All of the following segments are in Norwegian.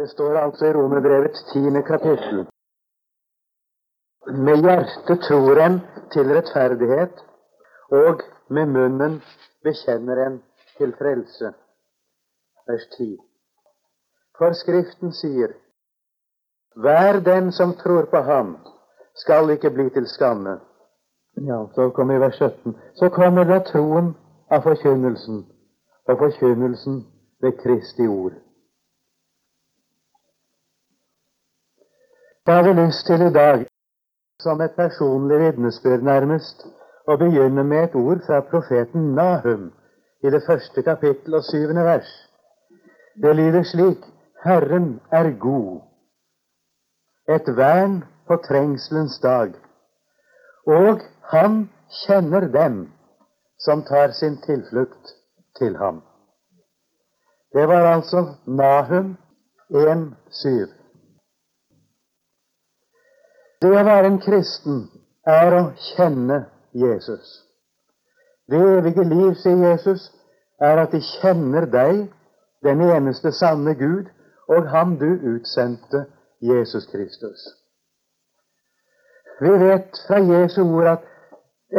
Det står altså i Romerbrevets tiende kapittel. Med hjertet tror en til rettferdighet, og med munnen bekjenner en til frelse. Vers 10. For Skriften sier, Hver den som tror på ham, skal ikke bli til skamme. Ja, så kommer vers 17. Så kommer da troen av forkynnelsen, og forkynnelsen ved Kristi ord. Da har lyst til i dag, som et personlig vitnesbyrd nærmest, å begynne med et ord fra profeten Nahum i det første kapittel og syvende vers. Det lyder slik Herren er god, et vern på trengselens dag, og han kjenner dem som tar sin tilflukt til ham. Det var altså Nahum 1,7. Det å være en kristen er å kjenne Jesus. Det evige liv, sier Jesus, er at de kjenner deg, den eneste sanne Gud, og Ham du utsendte, Jesus Kristus. Vi vet fra Jesu ord at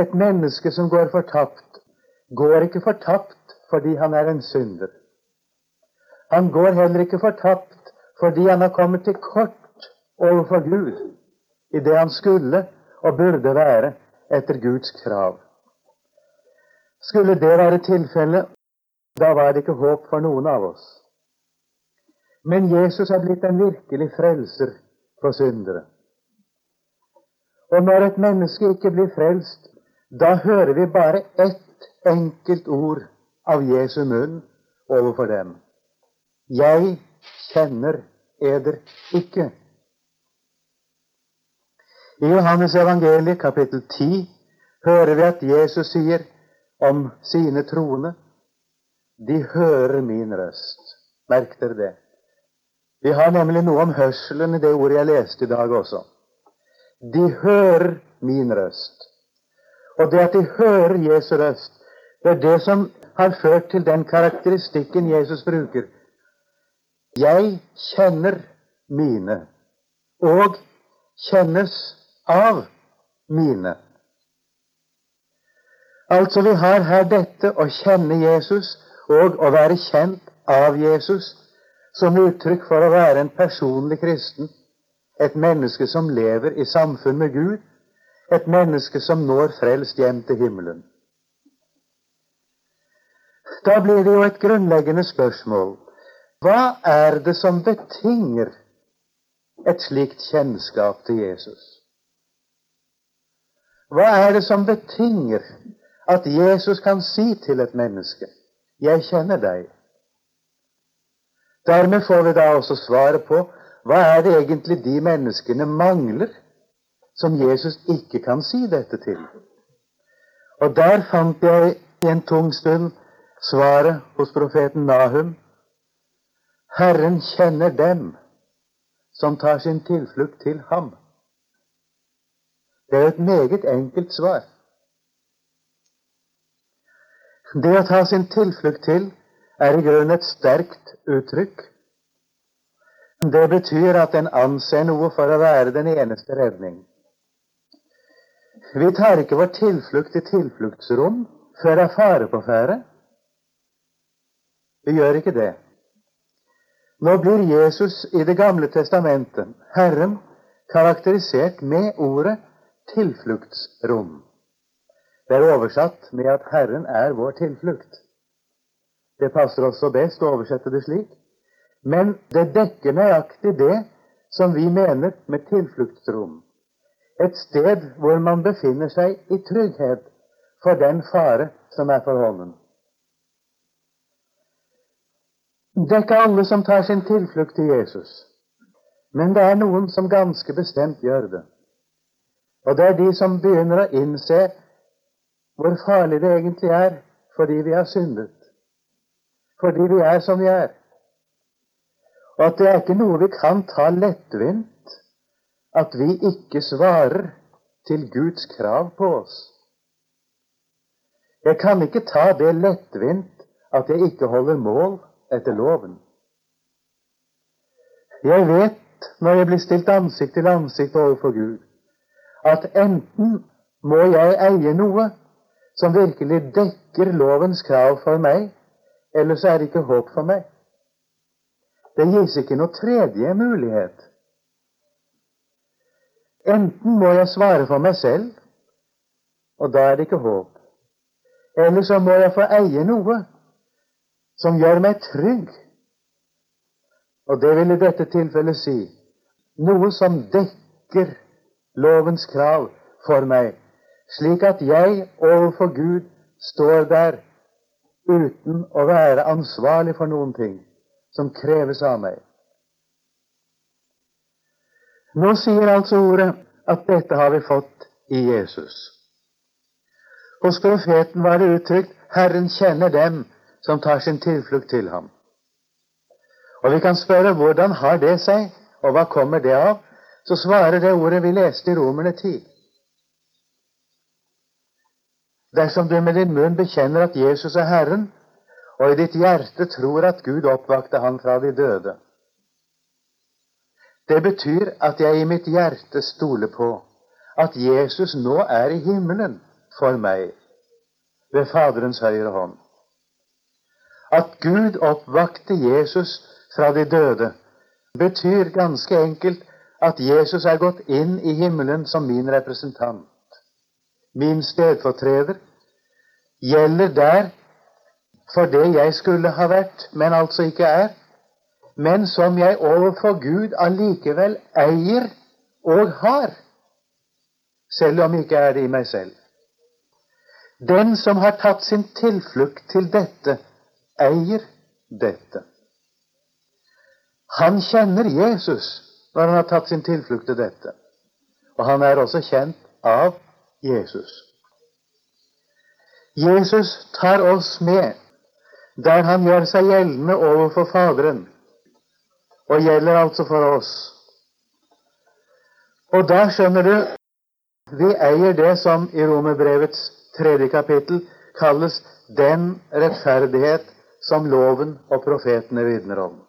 et menneske som går fortapt, går ikke fortapt fordi han er en synder. Han går heller ikke fortapt fordi han har kommet til kort overfor Gud i det han skulle og burde være etter Guds krav. Skulle det være tilfellet, da var det ikke håp for noen av oss. Men Jesus er blitt en virkelig frelser for syndere. Og når et menneske ikke blir frelst, da hører vi bare ett enkelt ord av Jesu munn overfor dem. Jeg kjenner eder ikke. I Johannes evangeliet kapittel 10 hører vi at Jesus sier om sine troende de hører min røst. Merk dere det. Vi har nemlig noe om hørselen i det ordet jeg leste i dag også. De hører min røst. Og det at de hører Jesu røst, det er det som har ført til den karakteristikken Jesus bruker. Jeg kjenner mine, og kjennes av mine. Altså, vi har her dette å kjenne Jesus og å være kjent av Jesus som uttrykk for å være en personlig kristen, et menneske som lever i samfunn med Gud, et menneske som når frelst hjem til himmelen. Da blir det jo et grunnleggende spørsmål hva er det som betinger et slikt kjennskap til Jesus? Hva er det som betinger at Jesus kan si til et menneske 'Jeg kjenner deg'? Dermed får vi da også svaret på hva er det egentlig de menneskene mangler, som Jesus ikke kan si dette til? Og der fant jeg i en tung stund svaret hos profeten Nahum. Herren kjenner dem som tar sin tilflukt til ham. Det er et meget enkelt svar. Det å ta sin tilflukt til er i grunnen et sterkt uttrykk. Det betyr at en anser noe for å være den eneste redning. Vi tar ikke vår tilflukt i tilfluktsrom før det er fare på ferde. Vi gjør ikke det. Nå blir Jesus i Det gamle testamentet, Herren, karakterisert med ordet tilfluktsrom. Det er oversatt med at Herren er vår tilflukt. Det passer også best å oversette det slik. Men det dekker nøyaktig det som vi mener med tilfluktsrom. Et sted hvor man befinner seg i trygghet for den fare som er for hånden. Det er ikke alle som tar sin tilflukt til Jesus, men det er noen som ganske bestemt gjør det. Og det er de som begynner å innse hvor farlig det egentlig er fordi vi har syndet. Fordi vi er som vi er. Og at det er ikke noe vi kan ta lettvint at vi ikke svarer til Guds krav på oss. Jeg kan ikke ta det lettvint at jeg ikke holder mål etter loven. Jeg vet, når jeg blir stilt ansikt til ansikt overfor Gud, at enten må jeg eie noe som virkelig dekker lovens krav for meg, eller så er det ikke håp for meg. Det gis ikke noe tredje mulighet. Enten må jeg svare for meg selv, og da er det ikke håp. Eller så må jeg få eie noe som gjør meg trygg. Og det vil i dette tilfellet si noe som dekker lovens krav for meg, slik at jeg overfor Gud står der uten å være ansvarlig for noen ting som kreves av meg. Nå sier altså ordet at dette har vi fått i Jesus. Hos profeten var det uttrykt 'Herren kjenner dem som tar sin tilflukt til ham'. Og vi kan spørre hvordan har det seg, og hva kommer det av? Så svarer det ordet vi leste i Romerne 10. Dersom du med din munn bekjenner at Jesus er Herren, og i ditt hjerte tror at Gud oppvakte han fra de døde. Det betyr at jeg i mitt hjerte stoler på at Jesus nå er i himmelen for meg ved Faderens høyre hånd. At Gud oppvakte Jesus fra de døde, betyr ganske enkelt at Jesus er gått inn i himmelen som min representant. Min stedfortreder gjelder der for det jeg skulle ha vært, men altså ikke er, men som jeg overfor Gud allikevel eier og har, selv om ikke er det i meg selv. Den som har tatt sin tilflukt til dette, eier dette. Han kjenner Jesus når han har tatt sin tilflukt til dette. Og han er også kjent av Jesus. Jesus tar oss med der han gjør seg gjeldende overfor Faderen, og gjelder altså for oss. Og da skjønner du vi eier det som i Romerbrevets tredje kapittel kalles den rettferdighet som loven og profetene vitner om.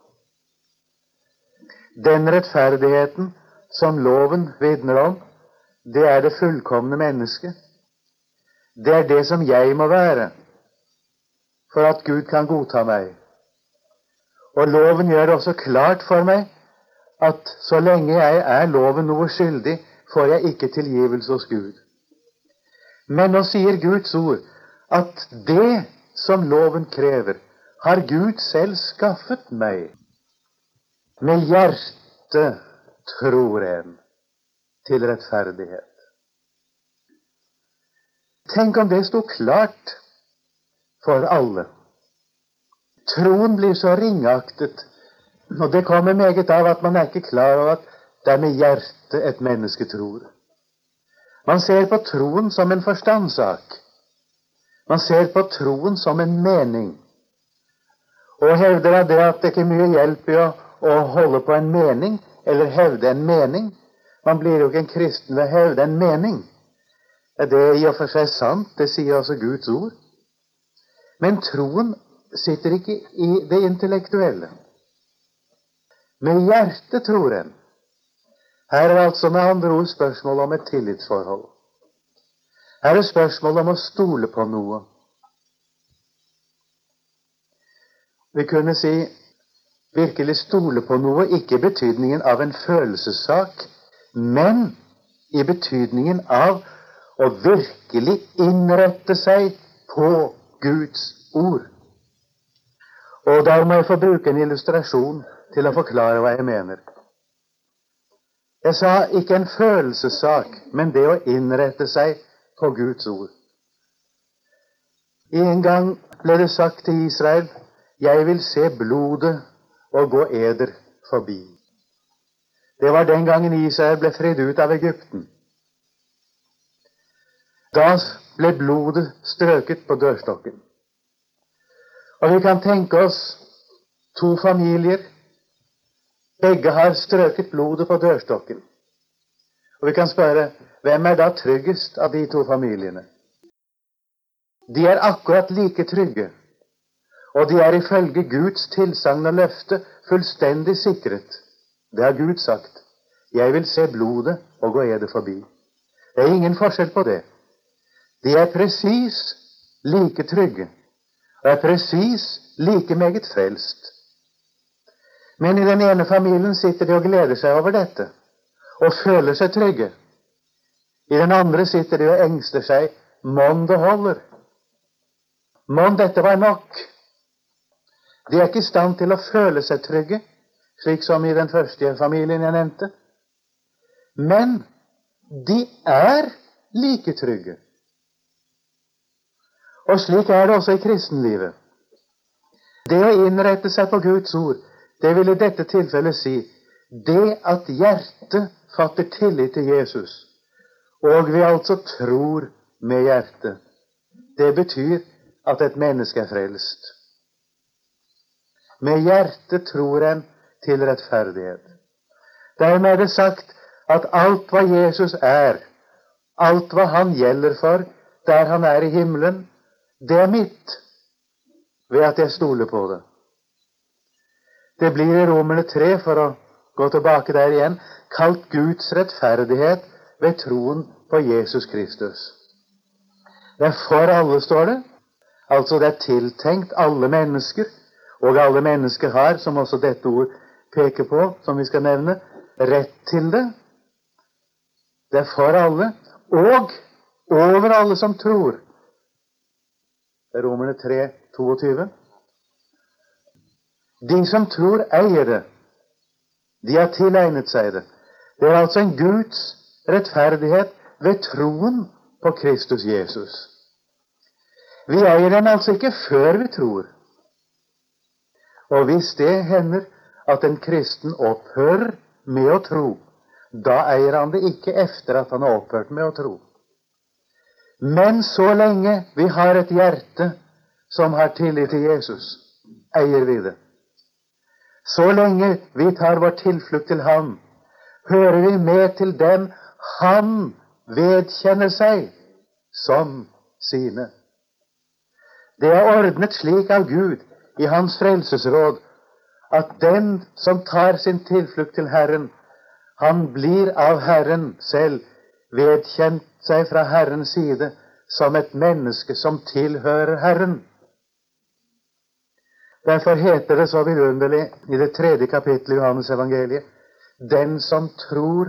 Den rettferdigheten som loven vitner om, det er det fullkomne mennesket. Det er det som jeg må være for at Gud kan godta meg. Og loven gjør det også klart for meg at så lenge jeg er loven noe skyldig, får jeg ikke tilgivelse hos Gud. Men nå sier Guds ord at det som loven krever, har Gud selv skaffet meg. Med hjertet tror en til rettferdighet. Tenk om det sto klart for alle. Troen blir så ringaktet, og det kommer meget av at man er ikke klar over at det er med hjertet et menneske tror. Man ser på troen som en forstandssak. Man ser på troen som en mening. Og hevder av det at det ikke er mye hjelp i å å holde på en mening eller hevde en mening. Man blir jo ikke en kristen ved å hevde en mening. Er det i og for seg sant? Det sier altså Guds ord. Men troen sitter ikke i det intellektuelle. Med hjertet tror en. Her er altså med andre ord spørsmål om et tillitsforhold. Her er spørsmål om å stole på noe. Vi kunne si virkelig stole på noe, ikke i betydningen av en følelsessak, men i betydningen av å virkelig innrette seg på Guds ord. Og der må jeg få bruke en illustrasjon til å forklare hva jeg mener. Jeg sa ikke en følelsessak, men det å innrette seg på Guds ord. En gang ble det sagt til Israel 'Jeg vil se blodet og gå eder forbi. Det var den gangen Israel ble fridd ut av Egypten. Da ble blodet strøket på dørstokken. Og vi kan tenke oss to familier. Begge har strøket blodet på dørstokken. Og vi kan spørre hvem er da tryggest av de to familiene? De er akkurat like trygge og de er ifølge Guds tilsagn og løfte fullstendig sikret Det har Gud sagt. Jeg vil se blodet og gå eder forbi. Det er ingen forskjell på det. De er presis like trygge og er presis like meget frelst. Men i den ene familien sitter de og gleder seg over dette og føler seg trygge. I den andre sitter de og engster seg. Mon det holder? Mon dette var nok? De er ikke i stand til å føle seg trygge, slik som i den første familien jeg nevnte. Men de er like trygge. Og slik er det også i kristenlivet. Det å innrette seg på Guds ord, det vil i dette tilfellet si det at hjertet fatter tillit til Jesus, og vi altså tror med hjertet. Det betyr at et menneske er frelst. Med hjertet tror en til rettferdighet. Dermed er det sagt at alt hva Jesus er, alt hva han gjelder for der han er i himmelen, det er mitt ved at jeg stoler på det. Det blir i Romerne 3, for å gå tilbake der igjen, kalt Guds rettferdighet ved troen på Jesus Kristus. Det er for alle, står det. Altså det er tiltenkt alle mennesker. Og alle mennesker har, som også dette ord peker på, som vi skal nevne, rett til det. Det er for alle, og over alle som tror. Det er Romerne 3, 22. De som tror, eier det. De har tilegnet seg det. Det er altså en Guds rettferdighet ved troen på Kristus Jesus. Vi eier den altså ikke før vi tror. Og hvis det hender at en kristen opphører med å tro, da eier han det ikke efter at han har opphørt med å tro. Men så lenge vi har et hjerte som har tillit til Jesus, eier vi det. Så lenge vi tar vår tilflukt til Ham, hører vi med til dem Han vedkjenner seg som sine. Det er ordnet slik av Gud i Hans frelsesråd at den som tar sin tilflukt til Herren, han blir av Herren selv vedkjent seg fra Herrens side som et menneske som tilhører Herren. Derfor heter det så vidunderlig i det tredje kapittelet i Johannes evangeliet Den som tror,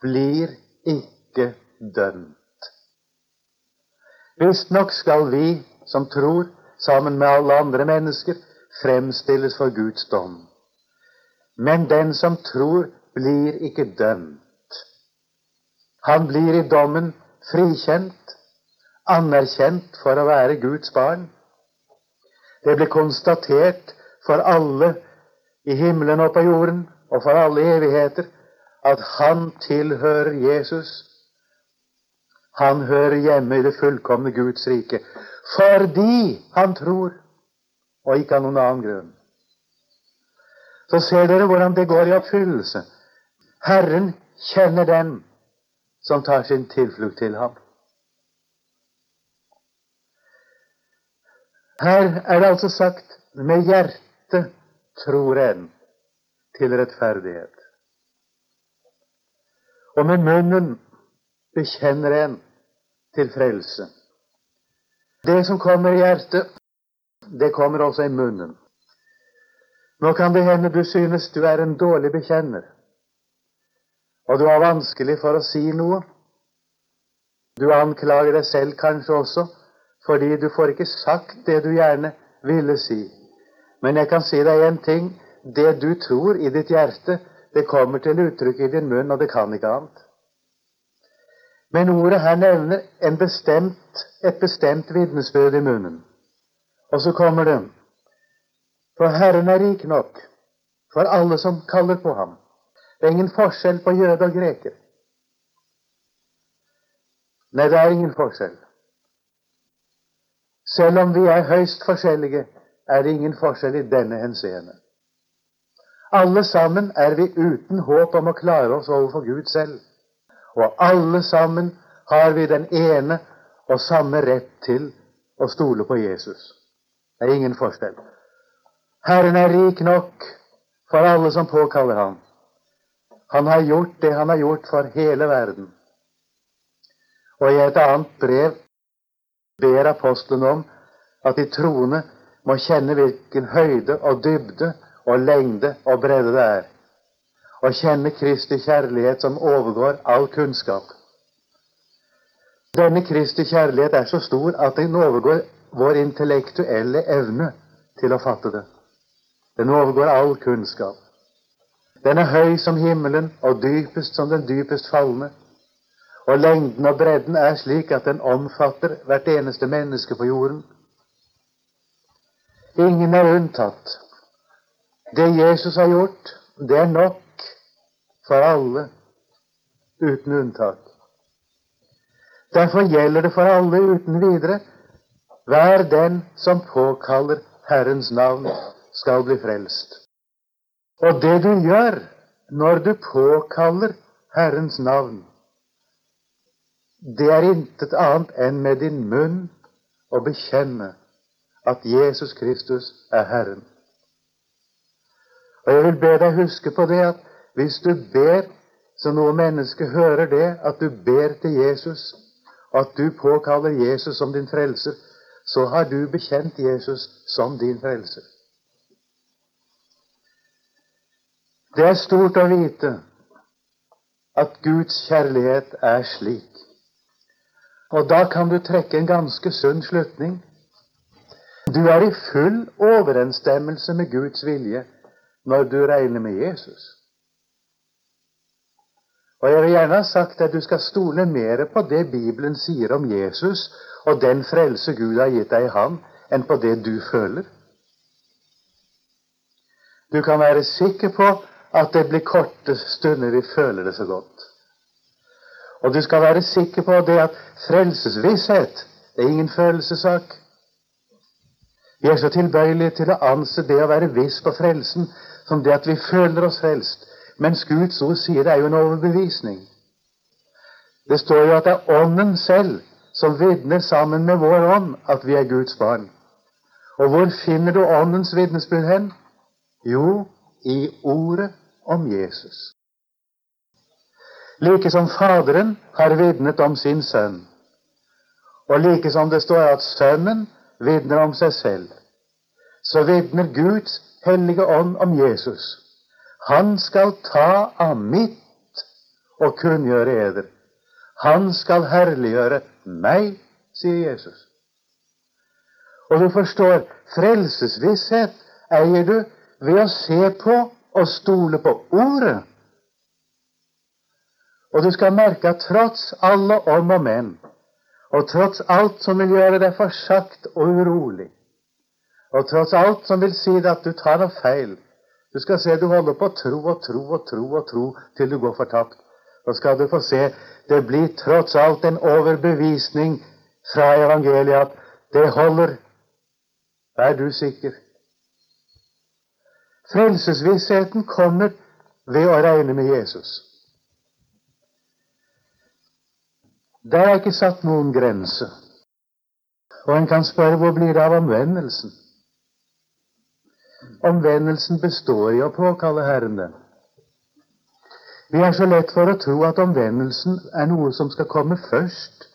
blir ikke dømt. Visstnok skal vi som tror, sammen med alle andre mennesker, fremstilles for Guds dom. Men den som tror, blir ikke dømt. Han blir i dommen frikjent, anerkjent for å være Guds barn. Det blir konstatert for alle i himmelen og på jorden og for alle evigheter at han tilhører Jesus. Han hører hjemme i det fullkomne Guds rike fordi han tror, og ikke av noen annen grunn. Så ser dere hvordan det går i oppfyllelse. Herren kjenner den som tar sin tilflukt til ham. Her er det altså sagt med hjertet tror en til rettferdighet. Og med munnen bekjenner en til frelse. Det som kommer i hjertet, det kommer også i munnen. Nå kan det hende du synes du er en dårlig bekjenner, og du har vanskelig for å si noe. Du anklager deg selv kanskje også fordi du får ikke sagt det du gjerne ville si. Men jeg kan si deg en ting. Det du tror i ditt hjerte, det kommer til uttrykk i din munn, og det kan ikke annet. Men ordet her nevner bestemt, et bestemt vitnesbyrd i munnen. Og så kommer det For Herren er rik nok for alle som kaller på ham. Det er ingen forskjell på jøde og greker. Nei, det er ingen forskjell. Selv om vi er høyst forskjellige, er det ingen forskjell i denne henseende. Alle sammen er vi uten håp om å klare oss overfor Gud selv. Og alle sammen har vi den ene og samme rett til å stole på Jesus. Det er ingen forskjell. Herren er rik nok for alle som påkaller ham. Han har gjort det han har gjort for hele verden. Og i et annet brev ber apostelen om at de troende må kjenne hvilken høyde og dybde og lengde og bredde det er, og kjenne Kristi kjærlighet som overgår all kunnskap. Denne Kristi kjærlighet er så stor at den overgår vår intellektuelle evne til å fatte det. Den overgår all kunnskap. Den er høy som himmelen og dypest som den dypest falne. Og lengden og bredden er slik at den omfatter hvert eneste menneske på jorden. Ingen er unntatt. Det Jesus har gjort, det er nok for alle, uten unntak. Derfor gjelder det for alle uten videre hver den som påkaller Herrens navn, skal bli frelst. Og det du gjør når du påkaller Herrens navn, det er intet annet enn med din munn å bekjenne at Jesus Kristus er Herren. Og jeg vil be deg huske på det at hvis du ber så noe menneske hører det, at du ber til Jesus, og at du påkaller Jesus som din frelser, så har du bekjent Jesus som din frelser. Det er stort å vite at Guds kjærlighet er slik. Og da kan du trekke en ganske sunn slutning. Du er i full overensstemmelse med Guds vilje når du regner med Jesus. Og jeg vil gjerne ha sagt at du skal stole mer på det Bibelen sier om Jesus og den frelse Gud har gitt deg i ham, enn på det du føler. Du kan være sikker på at det blir korte stunder vi føler det så godt. Og du skal være sikker på det at frelsesvisshet det er ingen følelsessak. Vi er så tilbøyelige til å anse det å være viss på frelsen som det at vi føler oss frelst. Mens Guds ord sier det er jo en overbevisning. Det står jo at det er Ånden selv som vitner sammen med vår ånd at vi er Guds barn. Og hvor finner du Åndens vitnesbyrd hen? Jo, i ordet om Jesus like som Faderen har vitnet om sin sønn, og like som det står at Sønnen vitner om seg selv, så vitner Guds hellige ånd om Jesus. Han skal ta av mitt og kunngjøre eder. Han skal herliggjøre meg, sier Jesus. Og du forstår, frelsesvisshet eier du ved å se på og stole på Ordet og du skal merke at tross alle om og men, og tross alt som vil gjøre deg forsagt og urolig, og tross alt som vil si deg at du tar noe feil Du skal se du holder på å tro og tro og tro og tro til du går fortapt. Da skal du få se det blir tross alt en overbevisning fra evangeliet at det holder. Er du sikker? Frelsesvissheten kommer ved å regne med Jesus. Der er ikke satt noen grense. Og en kan spørre hvor blir det av omvendelsen? Omvendelsen består i å påkalle Herren den. Vi er så lett for å tro at omvendelsen er noe som skal komme først,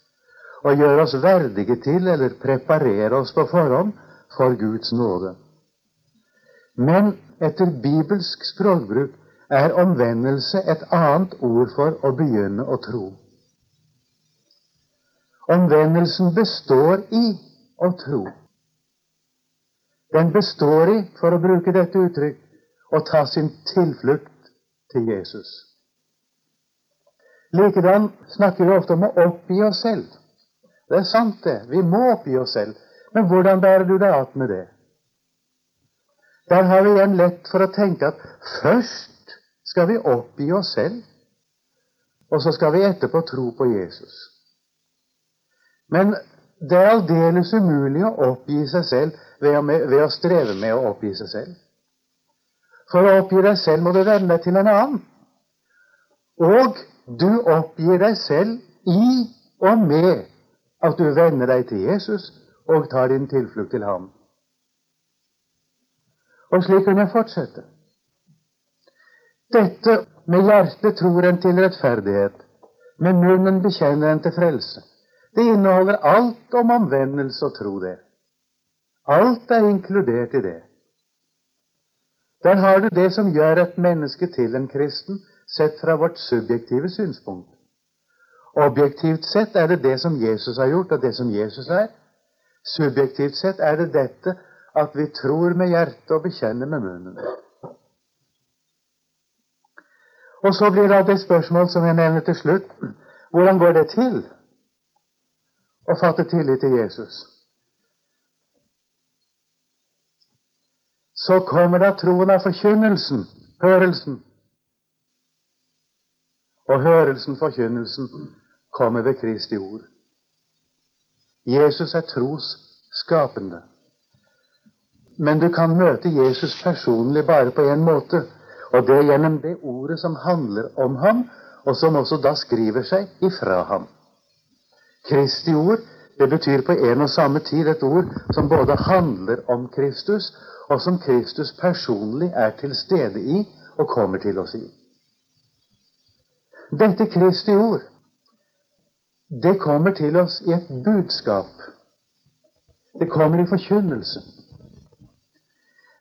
og gjøre oss verdige til eller preparere oss på forhånd for Guds nåde. Men etter bibelsk språkbruk er omvendelse et annet ord for å begynne å tro. Omvendelsen består i å tro. Den består i, for å bruke dette uttrykk, å ta sin tilflukt til Jesus. Likedan snakker vi ofte om å oppgi oss selv. Det er sant, det. Vi må oppgi oss selv. Men hvordan bærer du deg att med det? Der har vi igjen lett for å tenke at først skal vi oppgi oss selv, og så skal vi etterpå tro på Jesus. Men det er aldeles umulig å oppgi seg selv ved å, ved å, streve med å oppgi seg selv. For å oppgi deg selv må du vende deg til en annen. Og du oppgir deg selv i og med at du vender deg til Jesus og tar din tilflukt til ham. Og slik kan jeg fortsette. Dette med hjertet tror en til rettferdighet, med munnen bekjenner en til frelse. Det inneholder alt om omvendelse og tro, det. Alt er inkludert i det. Der har du det som gjør et menneske til en kristen, sett fra vårt subjektive synspunkt. Objektivt sett er det det som Jesus har gjort, og det som Jesus er. Subjektivt sett er det dette at vi tror med hjertet og bekjenner med munnen. Og så blir det et spørsmål som jeg nevner til slutt. Hvordan går det til å fatte tillit til Jesus? Så kommer da troen av forkynnelsen, hørelsen. Og hørelsen, forkynnelsen, kommer ved Kristi ord. Jesus er trosskapende. Men du kan møte Jesus personlig bare på én måte, og det gjennom det ordet som handler om ham, og som også da skriver seg ifra ham. Kristi ord det betyr på en og samme tid et ord som både handler om Kristus, og som Kristus personlig er til stede i og kommer til oss i. Dette Kristi ord, det kommer til oss i et budskap. Det kommer i forkynnelse.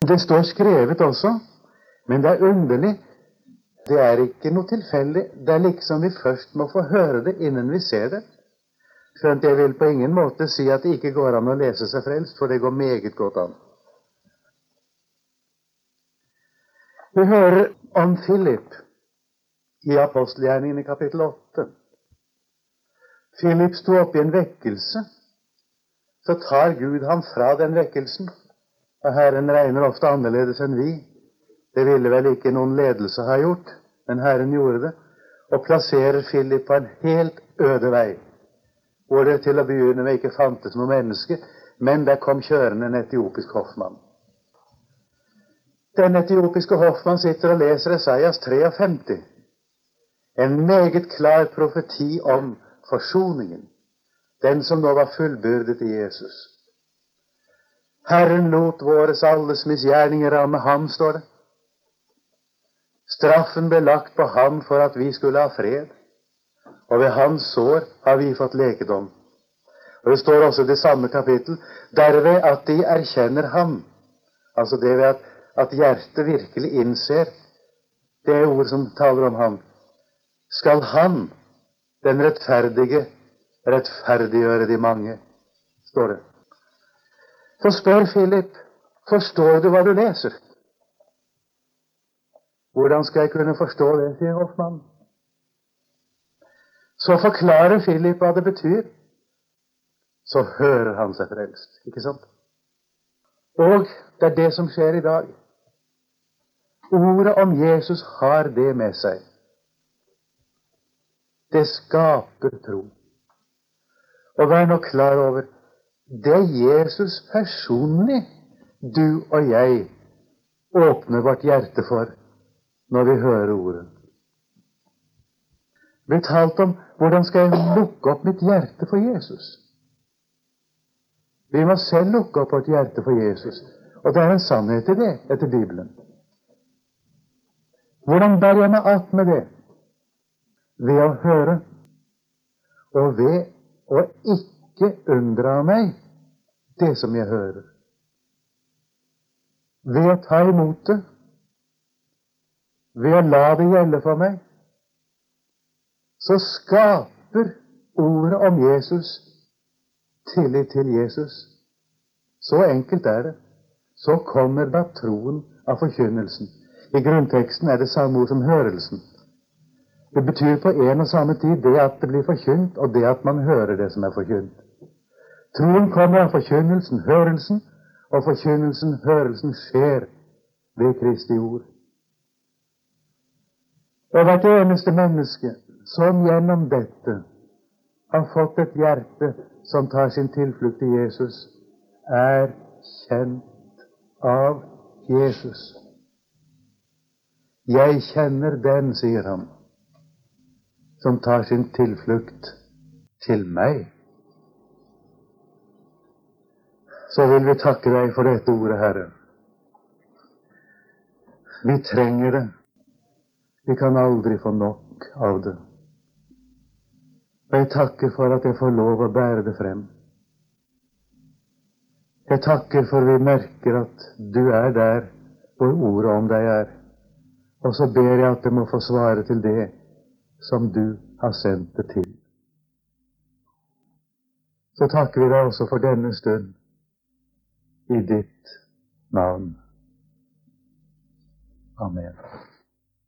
Det står skrevet også, men det er underlig. Det er ikke noe tilfeldig. Det er liksom vi først må få høre det innen vi ser det. Skjønt jeg vil på ingen måte si at det ikke går an å lese seg frelst, for det går meget godt an. Vi hører om Philip i apostelgjerningen i kapittel 8. Philip sto oppe i en vekkelse. Så tar Gud ham fra den vekkelsen og Herren regner ofte annerledes enn vi. Det ville vel ikke noen ledelse ha gjort, men Herren gjorde det. Og plasserer Philip på en helt øde vei, hvor det til å begynne med ikke fantes noe menneske, men der kom kjørende en etiopisk hoffmann. Den etiopiske hoffmann sitter og leser Esaias 53, en meget klar profeti om forsoningen, den som nå var fullbyrdet i Jesus. Herren lot våres alles misgjerninger ramme ham, står det. Straffen ble lagt på ham for at vi skulle ha fred, og ved hans sår har vi fått lekedom. Og Det står også i det samme kapittel derved at de erkjenner ham. Altså det ved at, at hjertet virkelig innser det er ord som taler om ham. Skal han, den rettferdige, rettferdiggjøre de mange, står det. Så spør Philip forstår du hva du leser. Hvordan skal jeg kunne forstå det, sier Hoffmann. Så forklarer Philip hva det betyr. Så hører han seg frelst. Ikke sant? Og det er det som skjer i dag. Ordet om Jesus har det med seg. Det skaper tro. Og vær nå klar over det Jesus personlig du og jeg åpner vårt hjerte for når vi hører ordet. Blir talt om hvordan skal jeg lukke opp mitt hjerte for Jesus. Vi må selv lukke opp vårt hjerte for Jesus. Og det er en sannhet i det etter Bibelen. Hvordan bærer jeg meg att med det? Ved å høre, og ved å ikke unndra meg det som jeg hører. Ved å ta imot det, ved å la det gjelde for meg, så skaper ordet om Jesus tillit til Jesus. Så enkelt er det. Så kommer da troen av forkynnelsen. I grunnteksten er det samme ord som hørelsen. Det betyr på en og samme tid det at det blir forkynt, og det at man hører det som er forkynt. Troen kommer av forkynnelsen, hørelsen, og forkynnelsen, hørelsen, skjer ved Kristi ord. Og hvert eneste menneske som gjennom dette har fått et hjerte som tar sin tilflukt til Jesus, er kjent av Jesus. Jeg kjenner den, sier han, som tar sin tilflukt til meg. så vil vi takke deg for dette ordet, Herre. Vi trenger det. Vi kan aldri få nok av det. Og jeg takker for at jeg får lov å bære det frem. Jeg takker for vi merker at du er der hvor ordet om deg er. Og så ber jeg at det må få svare til det som du har sendt det til. Så takker vi deg også for denne stund i ditt navn. Amen.